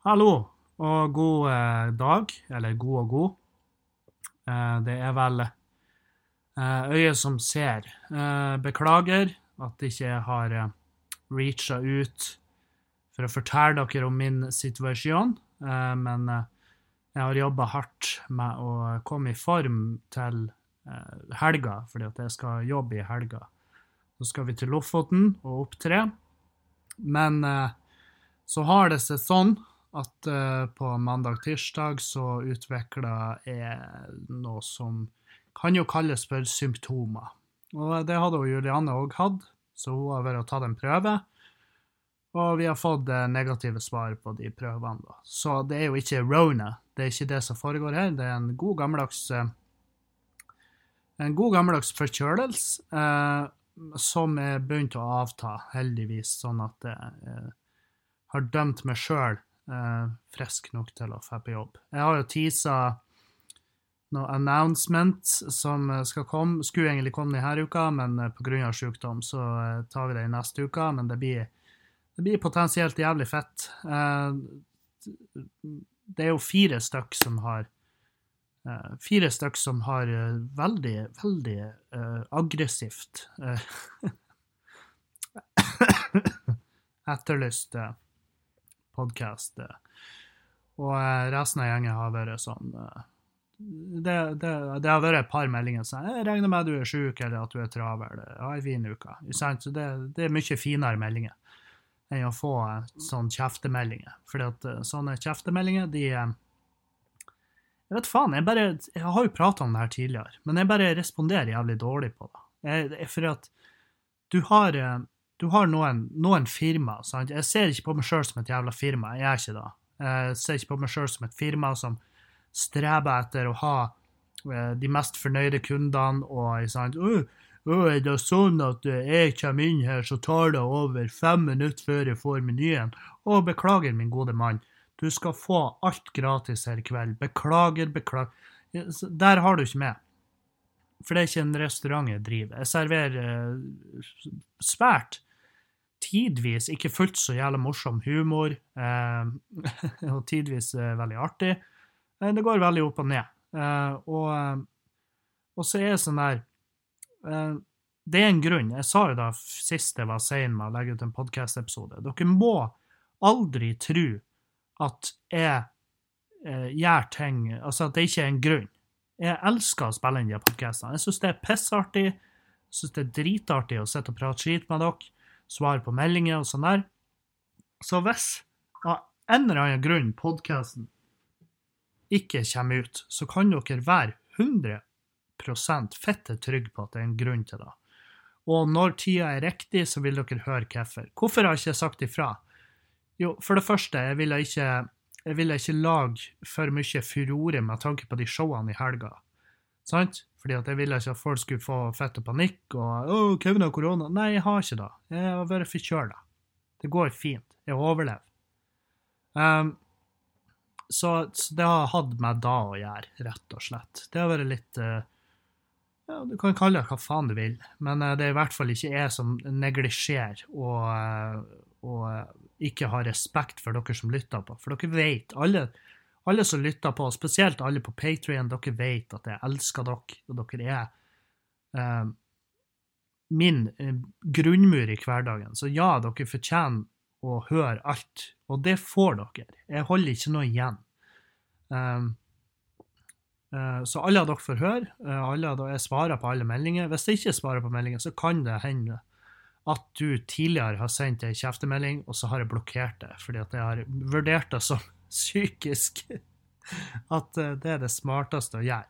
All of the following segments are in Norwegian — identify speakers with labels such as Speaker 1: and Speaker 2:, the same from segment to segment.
Speaker 1: Hallo og god eh, dag, eller god og god. Eh, det er vel eh, øyet som ser. Eh, beklager at ikke jeg har eh, reacha ut for å fortelle dere om min situasjon, eh, men eh, jeg har jobba hardt med å komme i form til helga, fordi at jeg skal jobbe i helga. Så skal vi til Lofoten og opptre. Men så har det seg sånn at uh, på mandag-tirsdag så utvikla jeg noe som kan jo kalles for symptomer. Og det hadde jo Juliane òg hatt, så hun har vært og tatt en prøve. Og vi har fått eh, negative svar på de prøvene. da. Så det er jo ikke rona, det er ikke det som foregår her. Det er en god gammeldags eh, en god gammeldags forkjølelse eh, som er begynt å avta, heldigvis, sånn at jeg eh, har dømt meg sjøl frisk nok til å dra på jobb. Jeg har jo teasa noe announcement som eh, skal komme. Skulle egentlig komme denne uka, men eh, pga. sykdom så eh, tar vi det i neste uke. Men det blir, det blir potensielt jævlig fett. Eh, det er jo fire stykk som har eh, Fire stykk som har eh, veldig, veldig uh, aggressivt uh, etterlyst uh, podkast. og eh, resten av gjengen har vært sånn eh, det, det, det har vært et par meldinger sånn 'Jeg regner med at du er sjuk, eller at du er travel. Ha ei fin uke.' Så det, det er mye finere meldinger enn å få eh, sånne kjeftemeldinger. Fordi at eh, sånne kjeftemeldinger, de eh, Jeg vet faen, jeg bare Jeg har jo prata om det her tidligere, men jeg bare responderer jævlig dårlig på det. Jeg, er at du har eh, du har noen, noen firma. Sant? Jeg ser ikke på meg sjøl som et jævla firma. Jeg er ikke det. Jeg ser ikke på meg sjøl som et firma som streber etter å ha eh, de mest fornøyde kundene og sant? Uh, uh, er det sånn at eh, jeg kommer inn her, så tar det over fem minutter før jeg får menyen? Å, beklager, min gode mann. Du skal få alt gratis her i kveld. Beklager, beklager. Der har du ikke med. For det er ikke en restaurant jeg driver. Jeg serverer eh, svært tidvis ikke fullt så jævlig morsom humor, eh, og tidvis eh, veldig artig. Eh, det går veldig opp og ned. Eh, og, eh, og så er det sånn der eh, Det er en grunn. Jeg sa jo da sist jeg var sein med å legge ut en podkast-episode. Dere må aldri tro at jeg gjør ting Altså at det ikke er en grunn. Jeg elsker å spille inn de podkastene. Jeg syns det er pissartig. Jeg syns det er dritartig å sitte og prate skit med dere svar på meldinger og sånn der. Så hvis av en eller annen grunn podkasten ikke kommer ut, så kan dere være 100 fitte trygge på at det er en grunn til det. Og når tida er riktig, så vil dere høre hvorfor. Hvorfor har jeg ikke sagt ifra? Jo, for det første, jeg ville ikke, jeg ville ikke lage for mye furore med tanke på de showene i helga. Sant? Fordi at jeg ville ikke at folk skulle få fett og panikk og 'Å, Kevin har korona'. Nei, jeg har ikke det. Jeg har vært forkjøla. Det går fint. Jeg overlever. Um, så, så det har hatt med da å gjøre, rett og slett. Det har vært litt uh, ja, Du kan kalle det hva faen du vil, men uh, det er i hvert fall ikke jeg som neglisjerer og, uh, og ikke har respekt for dere som lytter på. For dere vet, alle, alle som lytter på, spesielt alle på Patrion, dere vet at jeg elsker dere, og dere er eh, min eh, grunnmur i hverdagen. Så ja, dere fortjener å høre alt, og det får dere. Jeg holder ikke noe igjen. Um, eh, så alle av dere får høre. eh, jeg svarer på alle meldinger. Hvis jeg ikke svarer på meldinger, så kan det hende at du tidligere har sendt ei kjeftemelding, og så har jeg blokkert det, fordi at jeg har vurdert det som psykisk at eh, det er det smarteste å gjøre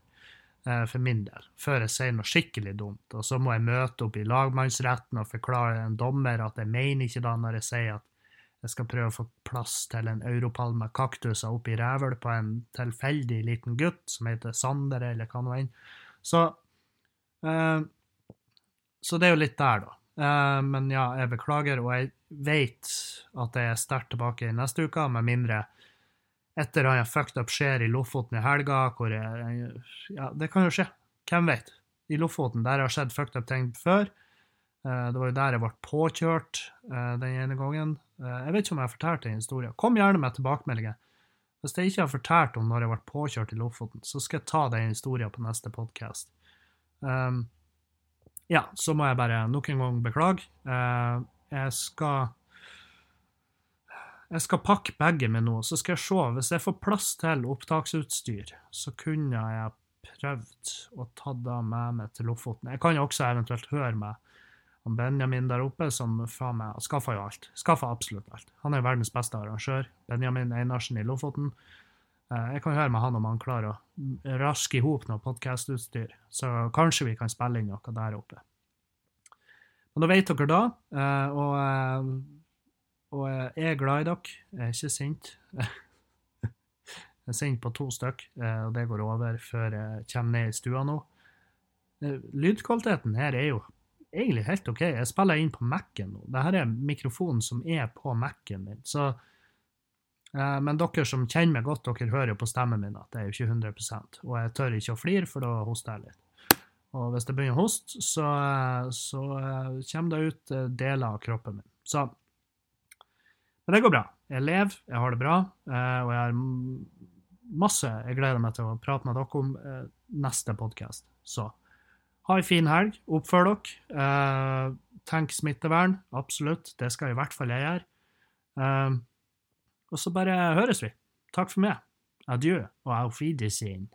Speaker 1: eh, for min del, før jeg sier noe skikkelig dumt. Og så må jeg møte opp i lagmannsretten og forklare en dommer at jeg mener ikke da når jeg sier at jeg skal prøve å få plass til en europall med kaktuser oppi rævel på en tilfeldig liten gutt som heter Sander, eller hva nå enn. Så, eh, så det er jo litt der, da. Eh, men ja, jeg beklager, og jeg vet at jeg er sterkt tilbake i neste uke, med mindre et eller annet fucked up skjer i Lofoten i helga, hvor jeg Ja, det kan jo skje. Hvem vet? I Lofoten, der har skjedd fucked up ting før. Eh, Det var jo der jeg ble påkjørt eh, den ene gangen. Eh, jeg vet ikke om jeg har fortalt den historien. Kom gjerne med tilbakemeldinger. Hvis jeg ikke har fortalt om når jeg ble påkjørt i Lofoten, så skal jeg ta den historien på neste podkast. Ja, så må jeg bare nok en gang beklage. Jeg skal jeg skal pakke begge med noe, så skal jeg se. Hvis jeg får plass til opptaksutstyr, så kunne jeg prøvd å ta det med meg til Lofoten. Jeg kan jo også eventuelt høre med Benjamin der oppe, som faen meg skaffa jo alt. Skaffa absolutt alt. Han er verdens beste arrangør. Benjamin Einarsen i Lofoten. Eh, jeg kan høre med han om han klarer å raske i hop noe podkastutstyr, så kanskje vi kan spille inn noe der oppe. Men da vet dere da, eh, og, eh, og jeg er glad i dere. Jeg er ikke sint. Jeg er sint på to stykk, og det går over før jeg kommer ned i stua nå. Lydkvaliteten her er jo egentlig helt OK. Jeg spiller inn på Mac-en nå. Dette er mikrofonen som er på Mac-en min. Så, eh, men dere som kjenner meg godt, dere hører jo på stemmen min at det er jo ikke 100 Og jeg tør ikke å flire, for da hoster jeg litt. Og hvis det begynner å hoste, så, så kommer det ut deler av kroppen min. Så Men det går bra. Jeg lever, jeg har det bra, uh, og jeg har masse jeg gleder meg til å prate med dere om neste podkast. Så ha ei en fin helg. Oppfør dere. Uh, tenk smittevern. Absolutt. Det skal i hvert fall jeg gjøre. Og så bare høres vi. Takk for meg. Adjø og auf Wiedersehen.